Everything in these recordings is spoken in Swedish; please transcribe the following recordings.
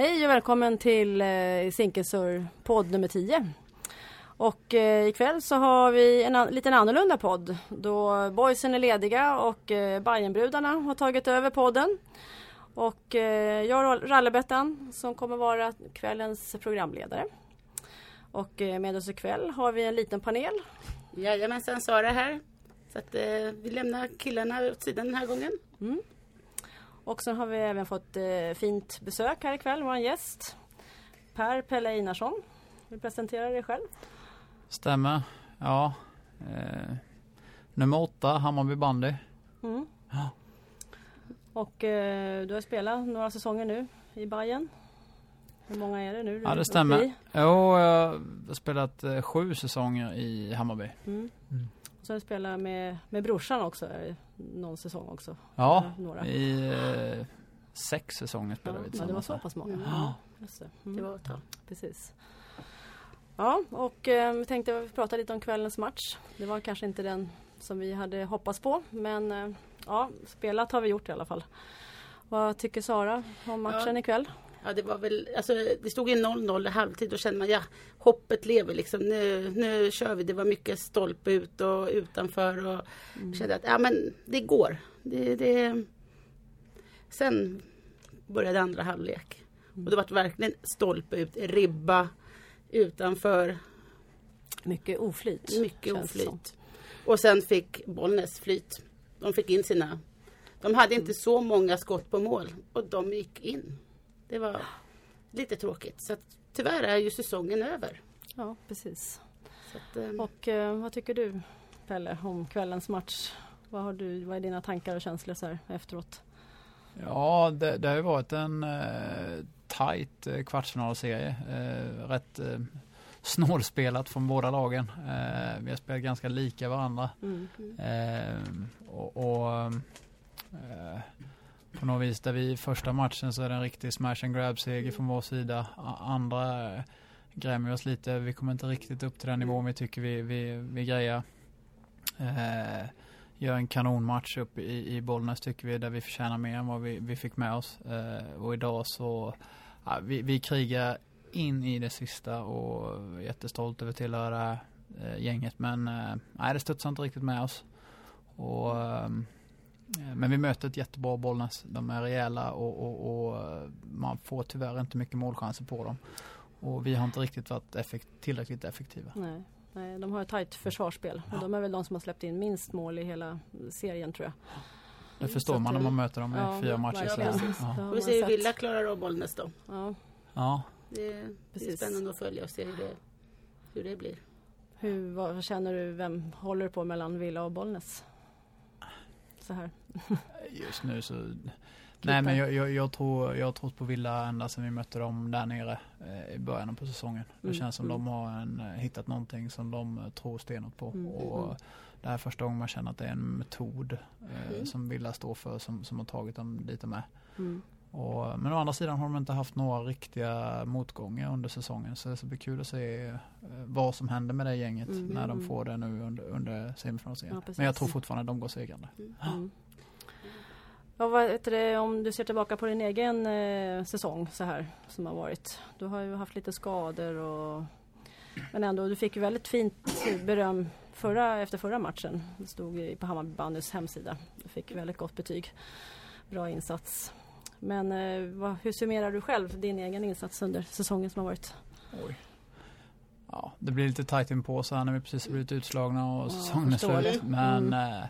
Hej och välkommen till eh, Zinkensur podd nummer 10. Och eh, ikväll så har vi en an liten annorlunda podd då boysen är lediga och eh, Bajenbrudarna har tagit över podden. Och eh, jag Rallebettan som kommer vara kvällens programledare. Och eh, med oss ikväll har vi en liten panel. Jajamensan, Sara här. Så att eh, vi lämnar killarna åt sidan den här gången. Mm. Och sen har vi även fått eh, fint besök här ikväll, vår gäst. Per Pelle Einarsson. Vill presentera dig själv? Stämmer. Ja. Eh, nummer åtta, Hammarby bandy. Mm. Ja. Och eh, du har spelat några säsonger nu i Bayern. Hur många är det nu? Ja det stämmer. Jo, jag har spelat eh, sju säsonger i Hammarby. Mm. Mm. Så du spelat med, med brorsan också någon säsong också? Ja, några. i eh, sex säsonger spelade ja, vi tillsammans. Ja, det var så pass många. Ja. Just det. Mm. det var ett tag. Precis. Ja, och eh, vi tänkte prata lite om kvällens match. Det var kanske inte den som vi hade hoppats på men eh, ja, spelat har vi gjort i alla fall. Vad tycker Sara om matchen ja. ikväll? Ja det var väl, alltså det stod ju 0-0 i halvtid. Då kände man ja, hoppet lever liksom. Nu, nu kör vi. Det var mycket stolpe ut och utanför. Och mm. kände att ja men det går. Det, det... Sen började andra halvlek. Mm. Och det var verkligen stolpe ut, ribba utanför. Mycket oflyt. Mycket oflyt. Och sen fick Bollnäs flyt. De fick in sina. De hade inte mm. så många skott på mål och de gick in. Det var lite tråkigt. Så att, tyvärr är ju säsongen över. Ja, precis. Att, um... Och uh, vad tycker du Pelle om kvällens match? Vad, har du, vad är dina tankar och känslor så här efteråt? Ja, det, det har ju varit en uh, tajt uh, kvartsfinalserie. Uh, rätt uh, snålspelat från båda lagen. Uh, vi har spelat ganska lika varandra. Mm. Mm. och, och på något vis där vi i första matchen så är det en riktig smash and grab seger från vår sida. Andra eh, grämer oss lite. Vi kommer inte riktigt upp till den nivån vi tycker vi, vi, vi grejar. Eh, gör en kanonmatch upp i, i Bollnäs tycker vi där vi förtjänar mer än vad vi, vi fick med oss. Eh, och idag så ja, vi, vi krigar in i det sista och är jättestolt över att tillhöra eh, gänget men eh, nej det studsar inte riktigt med oss. Och Eh, men vi möter ett jättebra Bollnäs. De är rejäla och, och, och, eh, man får tyvärr inte mycket målchanser på dem. Och vi har inte riktigt varit effekt, tillräckligt effektiva. Nej, nej, de har ett tajt försvarsspel. Och de är väl de som har släppt in minst mål i hela serien tror jag. Det förstår Så man när man möter dem i ja, fyra matcher. Ja, ja. Ja. Vi ser hur Villa klarar av Bollnäs då. Ja. ja. Det, det är spännande att följa och se hur det, hur det blir. Hur, vad känner du, vem håller på mellan Villa och Bollnäs? Så här. Just nu så Nej men jag, jag, jag, tror, jag har trott på Villa ända sedan vi mötte dem där nere eh, i början på säsongen. Det mm. känns som mm. de har en, eh, hittat någonting som de eh, tror stenhårt på. Mm. Och mm. det här är första gången man känner att det är en metod eh, mm. som Villa står för som, som har tagit dem lite med. Mm. Och, men å andra sidan har de inte haft några riktiga motgångar under säsongen så det ska bli kul att se eh, vad som händer med det gänget mm. när de får det nu under, under semifinalserien. Ja, men jag tror fortfarande att de går segrande. Mm. Ja, vad heter det, om du ser tillbaka på din egen eh, säsong så här som har varit. Du har ju haft lite skador och men ändå, du fick ju väldigt fint beröm förra, efter förra matchen. Det stod på Hammarby bandys hemsida. Du fick väldigt gott betyg. Bra insats. Men eh, vad, hur summerar du själv din egen insats under säsongen som har varit? Oj. Ja, det blir lite tajt in på så här när vi precis blivit utslagna och ja, säsongen är slut. Men mm. eh,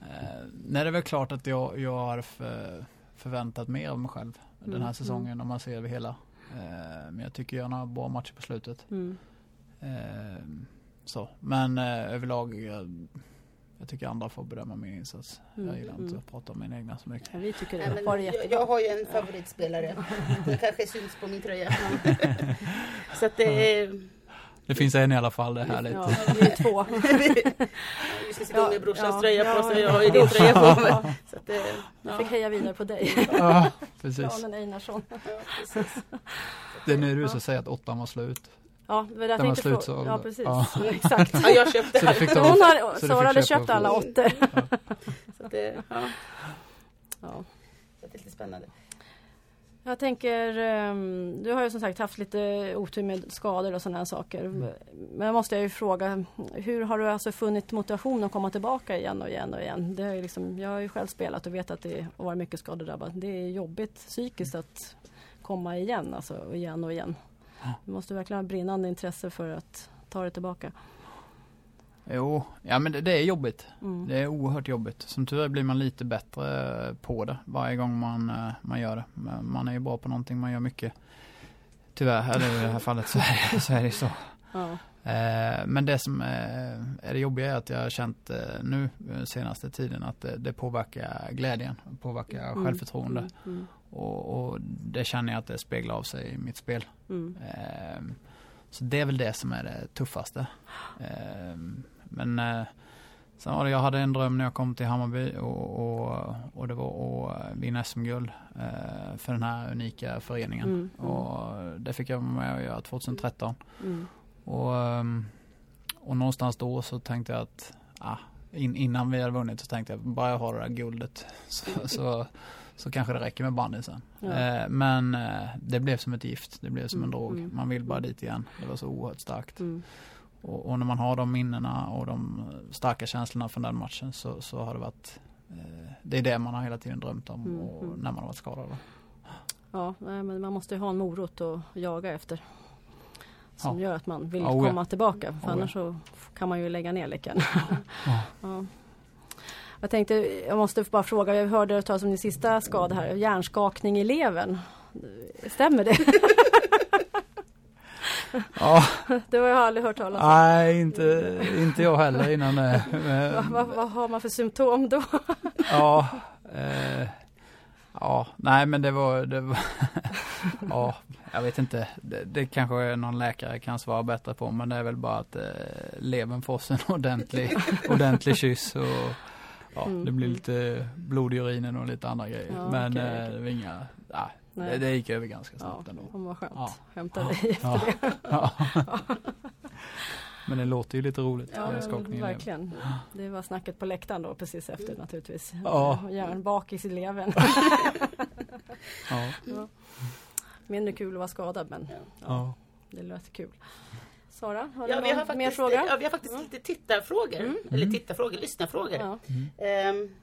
eh, nej, det är väl klart att jag, jag har för, förväntat mer av mig själv mm. den här mm. säsongen om man ser över hela. Eh, men jag tycker jag har några bra matcher på slutet. Mm. Eh, så. Men eh, överlag jag tycker andra får bedöma min insats. Mm. Jag gillar inte mm. att prata om min egna så mycket. Ja, vi tycker det. Nej, men, jag, jag, har ju en favoritspelare. Det kanske syns på min tröja. så att det är... Det finns en i alla fall, det är härligt. Ja, vi är två. Vi ska sitta med brorsans ja, tröja ja, på sig, jag har ju din tröja på mig. Så att, ja. Jag fick heja vidare på dig. Ja, precis. Jan Einarsson. Ja, precis. Det är nu du ska säga att åttan var slut. Ja, det var därför jag tänkte fråga. Ja, precis. Ja. Exakt. ja, jag köpte så det. Hon har, så Sara hade köpt alla åttor. Ja. så det, ja. ja. det är lite spännande. Jag tänker, ehm, du har ju som sagt haft lite otur med skador och sådana saker. Mm. Men jag måste jag ju fråga, hur har du alltså funnit motivation att komma tillbaka igen och igen och igen? Det är liksom, jag har ju själv spelat och vet att det har varit mycket skadedrabbat. Det är jobbigt psykiskt att komma igen, alltså igen och igen. Du måste verkligen ha brinnande intresse för att ta dig tillbaka. Jo, ja men det, det är jobbigt. Mm. Det är oerhört jobbigt. Som tur är blir man lite bättre på det varje gång man, eh, man gör det. Man är ju bra på någonting, man gör mycket. Tyvärr, eller i det här fallet så är det, så. Är det så. Ja. Eh, Men det som är är det jobbiga är att jag har känt eh, nu eh, senaste tiden att det, det påverkar glädjen, påverkar Mm, självförtroende. Mm, mm, Och, och det känner jag att det speglar av sig i mitt spel. mm. Ehm, Så det är väl det som är det tuffaste. Ehm, Men eh, sen var det, jag hade en dröm när jag kom till Hammarby och, och, och det var att vinna SM-guld eh, för den här unika föreningen. Mm, mm. Och det fick jag vara med och göra 2013. Mm. Och, ehm, och någonstans då så tänkte jag att ah, in, innan vi hade vunnit så tänkte jag bara jag har det där guldet så, så, så kanske det räcker med bandyn sen. Ja. Eh, men eh, det blev som ett gift, det blev som en Mm, drog. mm. Man vill bara dit igen. Det var så oerhört starkt. Mm. Och, och när man har de minnena och de starka känslorna från den matchen så, så har det varit eh, det är det man har hela tiden drömt om Mm, och mm. när man har varit skadad. Då. Ja, men man måste ju ha en morot att jaga efter. Som Ja. gör att man vill Oh, ja. komma tillbaka. För Oh, annars så kan man ju lägga ner leken. Ja. Ja. Jag tänkte, jag måste bara fråga, jag hörde talas om din sista skada här, hjärnskakning i levern. Stämmer det? Ja, det har jag aldrig hört talas om. nej inte, inte jag heller innan. Men- Vad, vad, vad har man för symptom då? Ja, eh, ja, nej men det var, det var ja, jag vet inte. Det, det kanske någon läkare kan svara bättre på, men det är väl bara att eh, levern får sig en ordentlig, ordentlig kyss och ja, Mm, det blir lite blod i urinen och lite andra grejer. Ja, men okej, eh, var inga, ja, Nej. det, det gick över ganska Ja, snabbt ändå. vad skönt. Ja. Hämta Ja. dig efter Ja. det. Ja. Men det låter ju lite roligt. Ja, verkligen. Det var snacket på läktaren då precis efter naturligtvis. Ja. Hjärnbakis i levern. Ja, Ja. Mindre kul att vara skadad men ja. det lät kul. Sara, har du Ja, vi någon har faktiskt, mer fråga? Ja, vi har faktiskt lite tittarfrågor. Mm. Eller tittarfrågor, lyssnarfrågor. Ja. Ehm,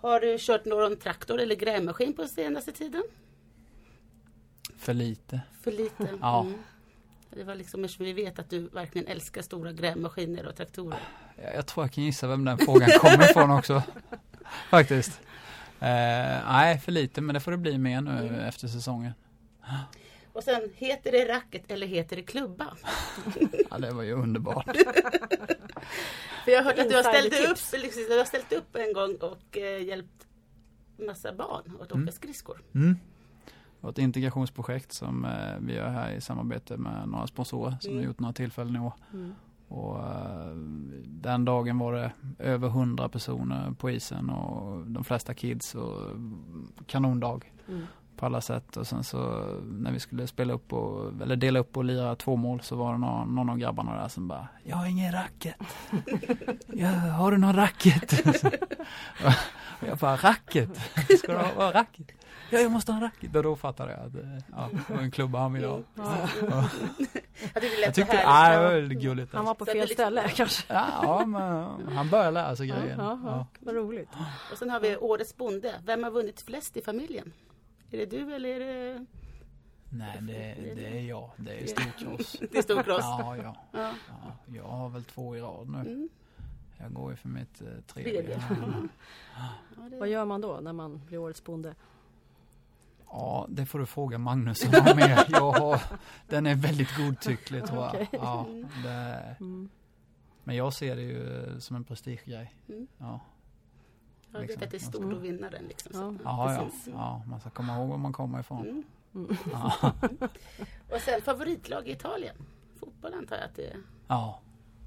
har du kört någon traktor eller grävmaskin på senaste tiden? För lite. För lite? Ja. Mm. Det var liksom eftersom vi vet att du verkligen älskar stora grävmaskiner och traktorer. Jag, jag tror jag kan gissa vem den frågan kommer ifrån också. Faktiskt. Eh, nej, för lite, men det får det bli mer nu Mm. efter säsongen. Och sen, heter det racket eller heter det klubba? Ja, det var ju underbart. För jag har hört att du har, ställt upp, liksom, du har ställt upp en gång och eh, hjälpt massa barn att åka Mm. skridskor. Mm. Det var ett integrationsprojekt som eh, vi gör här i samarbete med några sponsorer som Mm. har gjort några tillfällen i år. Mm. Och eh, den dagen var det över hundra personer på isen och de flesta kids och kanondag. Mm. På alla sätt och sen så när vi skulle spela upp och, eller dela upp och lira två mål så var det någon, någon av grabbarna där som bara Jag har ingen racket. ja, har du någon racket? och jag bara racket? Ska du ha racket? Ja, jag måste ha en racket. Och då fattade jag att eh, ja, det var en klubba han ville ha. Jag tyckte, det var väldigt gulligt. Han var på fel ställe kanske. Ja, men han började lära sig Ja, grejen. Ja. Vad roligt. Och sen har vi Årets bonde. Vem har vunnit flest i familjen? Är det du eller är det, Nej, det, det är jag. Det är storcross. det är storcross? Ja, ja. Ja. ja. Jag har väl två i rad nu. Mm. Jag går ju för mitt eh, tredje. Tredje. Mm. Ja, det- Vad gör man då när man blir årets bonde? Ja, det får du fråga Magnus som har med. Jag har, den är väldigt godtycklig tror jag. Ja, det, Mm. men jag ser det ju som en prestigegrej. Mm. Ja, Jag vet liksom. att det är stort Mm. att vinna den. Liksom. Ja. Så, ja, ja, precis. ja, man ska komma ihåg var man kommer ifrån. Mm. Mm. Ja, Och sen favoritlag i Italien? Fotboll antar jag att det är. ja.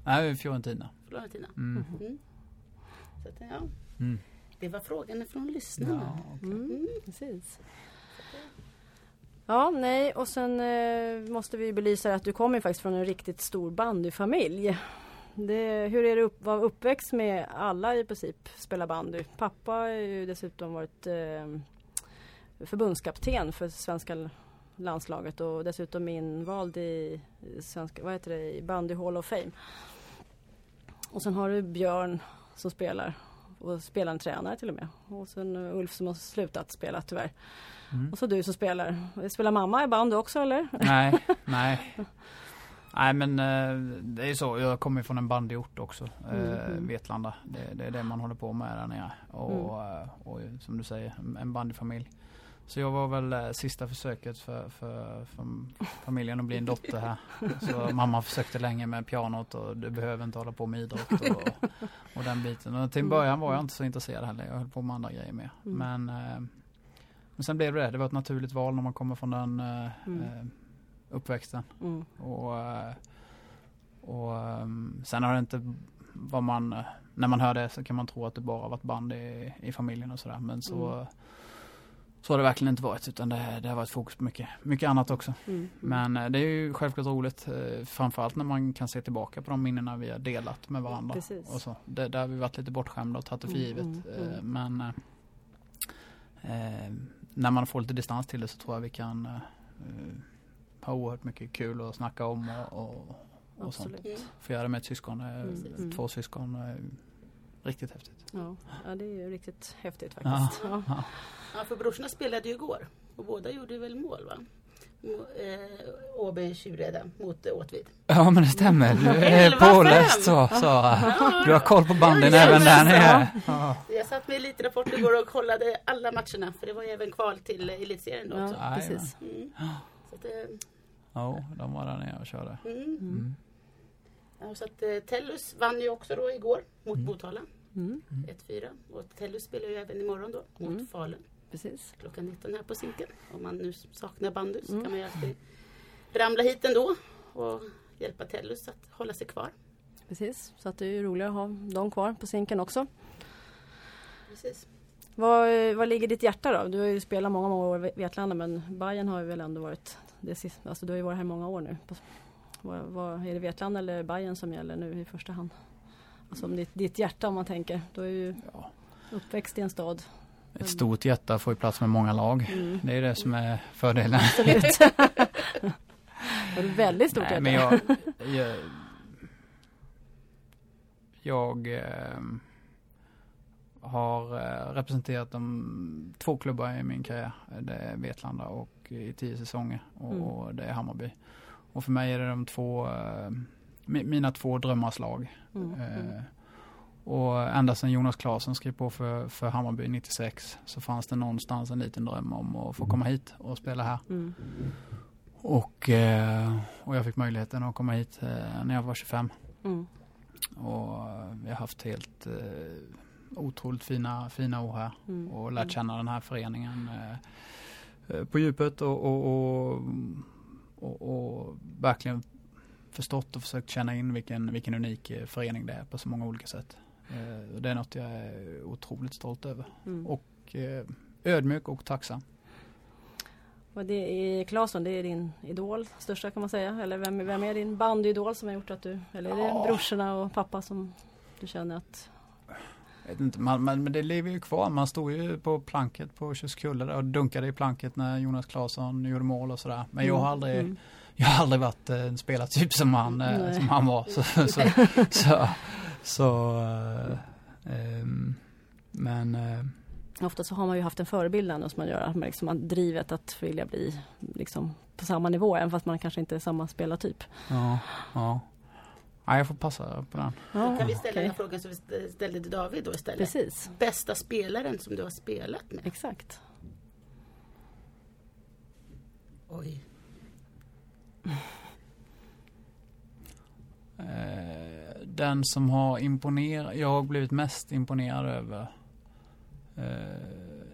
Nej, Fiorentina. Florentina. Mm. Mm. Så att, ja. Mm. Det var frågan från lyssnarna. Ja, okej. Mm. Precis. Ja, nej och sen eh, måste vi belysa att du kommer faktiskt från en riktigt stor bandyfamilj. Det, hur är det att vara uppväxt med alla i princip spela bandy? Pappa har ju dessutom varit eh, förbundskapten för svenska landslaget och dessutom invald i svenska, vad heter det, i Bandy Hall of Fame. Och sen har du Björn som spelar och spelar en tränare till och med. Och sen Ulf som har slutat spela tyvärr. Mm. Och så du som spelar. Spelar mamma i bandy också eller? Nej, nej. Nej men eh, det är så, jag kommer från en bandyort också, mm. Vetlanda. Det, det, är det man håller på med där nere. Och, mm. Eh, och som du säger, en bandyfamilj. Så jag var väl sista försöket för, för, för familjen att bli en dotter här. Så mamma försökte länge med pianot och du behöver inte hålla på med idrott och, och den biten. Och till början var jag inte så intresserad heller. Jag höll på med andra grejer med. Mm. Men, men sen blev det det. Det var ett naturligt val när man kommer från den mm uppväxten. Mm. Och, eh, och ehm, sen har det inte vad man, när man hör det så kan man tro att det bara varit band i, i familjen och sådär. Men så, mm. så har det verkligen inte varit utan det, det har varit fokus på mycket, mycket annat också. Mm. mm. Men eh, det är ju självklart roligt. Eh, framförallt när man kan se tillbaka på de minnena vi har delat med varandra. Och så. Det, där har vi varit lite bortskämda och tagit det för mm, givet. Mm, men eh, när man får lite distans till det så tror jag vi kan eh, har oerhört mycket kul att snacka om och, och, och sånt. Få göra det med ett syskon, eh, mm. två syskon. Eh, riktigt häftigt. Ja, ja det är ju riktigt häftigt faktiskt. Ja, ja. ja för brorsorna spelade ju igår och båda gjorde väl mål va? eh, Åby Tjureda mot Åtvid. Ja men det stämmer. Du är påläst så Sara. Du har koll på banden ja, även där nere. Ja. Jag satt med Elitrapport igår och kollade alla matcherna för det var ju även kval till Elitserien då också. Ja, precis. Mm. Så att, eh, Ja, de var där nere och körde. Mm. Mm. Ja, så att, eh, Tellus vann ju också då igår mot mm. Motala. Mm. 1-4. Och Tellus spelar ju även imorgon då mot mm. Falun. Precis. Klockan 19 här på Zinken. Om man nu saknar bandy så mm. kan man ju alltid ramla hit ändå och hjälpa Tellus att hålla sig kvar. Precis, så att det är ju roligt att ha dem kvar på Zinken också. Precis. Var, var ligger ditt hjärta då? Du har ju spelat många, många år i Vetlanda men Bayern har ju väl ändå varit det sista, alltså du har ju varit här många år nu. Vad, vad, är det Vetlanda eller Bayern som gäller nu i första hand? Alltså ditt, ditt hjärta om man tänker. Du är ju ja. uppväxt i en stad. Ett stort hjärta får ju plats med många lag. Mm. Det är det som är fördelen. Absolut. har du väldigt stort Nej, hjärta? Men jag, jag, jag eh, har eh, representerat de två klubbar i min karriär. Det är Vetlanda och i tio säsonger och, mm. och det är Hammarby. Och för mig är det de två, eh, mina två drömmars lag. Mm. Eh, och ända sedan Jonas Klasen skrev på för, för Hammarby 96 så fanns det någonstans en liten dröm om att få komma hit och spela här. Mm. Och, och jag fick möjligheten att komma hit när jag var 25. Mm. Och vi har haft helt otroligt fina, fina år här mm. och lärt mm. känna den här föreningen eh, eh, på djupet och, och, och, och, verkligen förstått och försökt känna in vilken, vilken unik eh, förening det är på så många olika sätt. Det är något jag är otroligt stolt över mm. och ödmjuk och tacksam. Och det är Claesson, det är din idol, största kan man säga. Eller vem, vem är din bandidol som har gjort att du, eller är det ja. brorsorna och pappa som du känner att vet inte, man, men, men det lever ju kvar. Man stod ju på planket på Tjuskulle och dunkade i planket när Jonas Claesson gjorde mål och sådär. Men jag har mm, aldrig, mm. jag har aldrig varit en eh, spelartyp som han, eh, som han var. Så, så, så, så, så äh, äh, men äh, Ofta så har man ju haft en förebild som man gör, att man liksom har drivet att vilja bli liksom på samma nivå även fast man kanske inte är samma spelartyp. Ja, ja. Ja, jag får passa på den. Ja, då kan vi ställa okay. den frågan som vi ställde till David då istället. Precis. Bästa spelaren som du har spelat med? Exakt. Oj. Eh, den som har imponerat, jag har blivit mest imponerad över eh,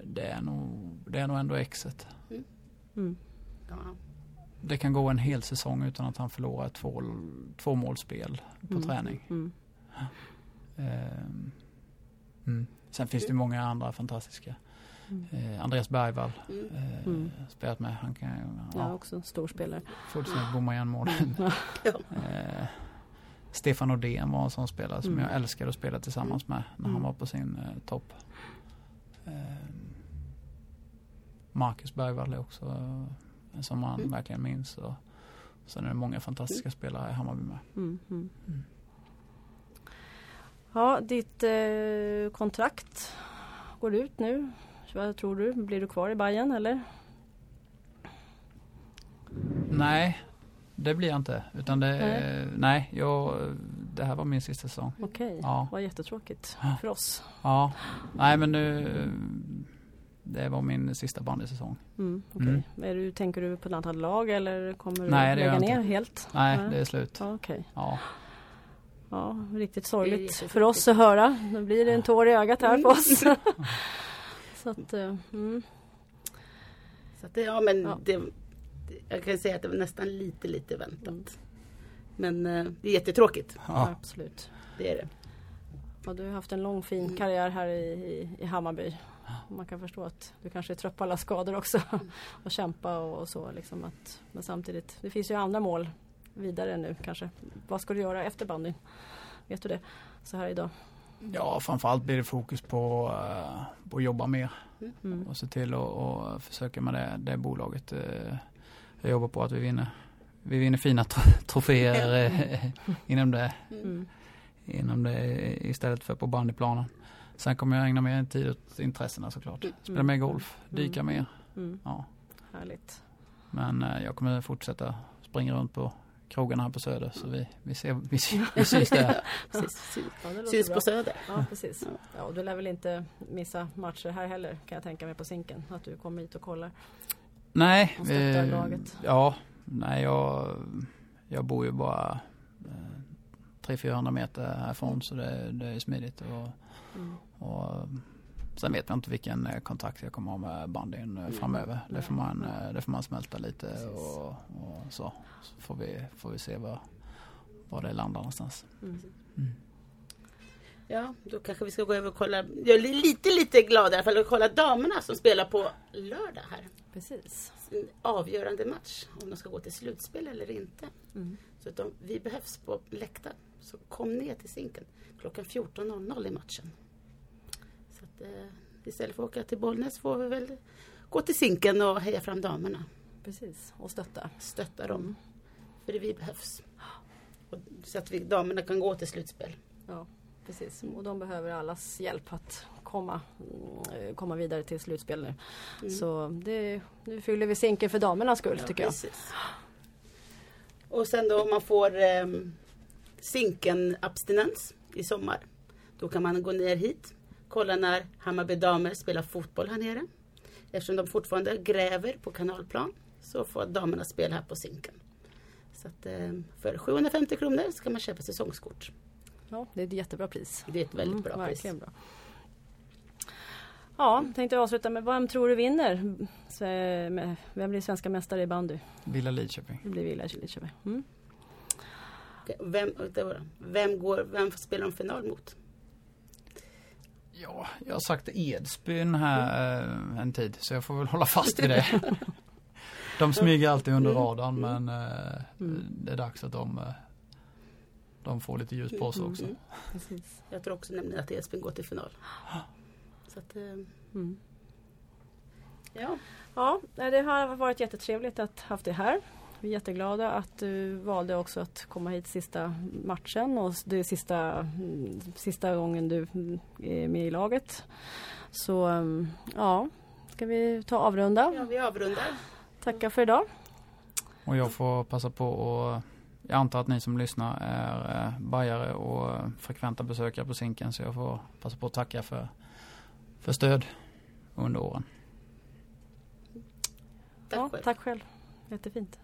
det, är nog, det är nog ändå exet. Mm. Mm. Ja det kan gå en hel säsong utan att han förlorar ett två, två målspel på mm. träning. Mm. Mm. Sen finns det många andra fantastiska. Mm. Eh, Andreas Bergvall mm. eh, mm. spelat med. Han kan, ja, ja också stor spelare. Fullständigt bomma igen mål. eh, Stefan Nordén var en sån spelare som jag älskade att spela tillsammans med när han var på sin eh, topp. Marcus Bergvall är också som man Mm. verkligen minns. Och sen är det många fantastiska spelare i Hammarby med. Mm, mm. Mm. Ja, ditt eh, kontrakt går ut nu. Vad tror du? Blir du kvar i Bayern eller? Nej, det blir jag inte. Utan det, Nej. nej, jag, det här var min sista säsong. Okej, Ja. vad jättetråkigt för oss. Ja, nej men nu, det var min sista bandysäsong. Mm. Är du, tänker du på ett annat lag eller kommer du Nej, lägga ner inte. helt? Nej, det är slut. Ja, Okej. Ja, Ja, riktigt sorgligt för oss att höra. Då blir det en tår i ögat här på oss. Så att, eh, mm. Så att det, ja, men Ja. Det, det- jag kan säga att det var nästan lite, lite väntat. Mm. Men eh, det är jättetråkigt. ja. absolut. Det är det. Ja, du har haft en lång fin Mm. karriär här i, i, i Hammarby. Man kan förstå att du kanske är trött på alla skador också. Mm. och kämpa och, och så. Liksom att, men samtidigt, det finns ju andra mål vidare nu kanske. Vad ska du göra efter bandyn? Vet du det? Så här idag. ja, framförallt blir det fokus på, eh, på att jobba mer Mm. och se till att försöka med det, det bolaget. eh, Jag jobbar på att vi vinner, vi vinner fina tro- troféer eh, inom det, Mm. inom det istället för på bandyplanen. Sen kommer jag ägna mer tid åt intressena såklart. Spela mer golf, dyka mer. Mm. Ja. Härligt. Men eh, jag kommer fortsätta springa runt på krogarna här på Söder så vi, vi, ser, vi, vi syns där. Precis. Syns, Ja, bra. på Söder. Ja, precis. Ja, och du lär väl inte missa matcher här heller kan jag tänka mig på Zinken. Att du kommer hit och kollar. Nej, Och eh, laget. ja, nej jag, jag bor ju bara eh, 300-400 meter härifrån så det, det är smidigt. Och, Mm. och, sen vet jag inte vilken eh, kontakt jag kommer ha med bandyn eh, Mm. framöver. Det får man, eh, det får man smälta lite och, och så. Så får vi, får vi se var, var det landar någonstans. Mm. Mm. Ja, då kanske vi ska gå över och kolla. Jag är lite, lite glad i alla fall att kolla damerna som spelar på lördag här. Precis. En avgörande match. Om de ska gå till slutspel eller inte. Mm. Så att de, vi behövs på läktaren. Så kom ner till Zinken klockan 14.00 i matchen. Så att, eh, istället för att åka till Bollnäs får vi väl gå till Zinken och heja fram damerna. Precis. Och stötta. Stötta dem. Mm. För det vi behövs. Och, så att vi, damerna kan gå till slutspel. Ja, precis. Och de behöver allas hjälp att komma, mm, komma vidare till slutspel nu. Mm. Så det, nu fyller vi Zinken för damernas skull Ja, tycker jag. precis. Och sen då om man får eh, Zinken-abstinens i sommar. Då kan man gå ner hit. Kolla när Hammarby damer spelar fotboll här nere. Eftersom de fortfarande gräver på kanalplan så får damerna spela här på Zinken. Så att, eh, för 750 kronor ska man köpa säsongskort. Ja, det är ett jättebra pris. Det är ett väldigt Mm, bra verkligen pris. bra. Ja, tänkte jag avsluta med vem tror du vinner? Så, Vem blir svenska mästare i bandy? Villa Lidköping. Det blir Villa Lidköping. Mm. Vem, vem, går, vem spelar de final mot? Ja, jag har sagt Edsbyn här eh, en tid så jag får väl hålla fast vid det. De smyger alltid under Mm. radarn men eh, Mm. det är dags att de, eh, de får lite ljus på sig också. Mm. Precis. Jag tror också nämligen att Edsbyn går till final. Så att, Mm. ja. Ja, det har varit jättetrevligt att ha haft det här. Vi är jätteglada att du valde också att komma hit sista matchen och det är sista, sista gången du är med i laget. Så mm, ja, ska vi ta avrunda. ja, vi avrundar. Tacka för idag. Och jag får passa på och jag antar att ni som lyssnar är eh, bajare och eh, frekventa besökare på Zinken så jag får passa på att tacka för, för stöd under åren. Tack ja, själv. tack själv. Jättefint.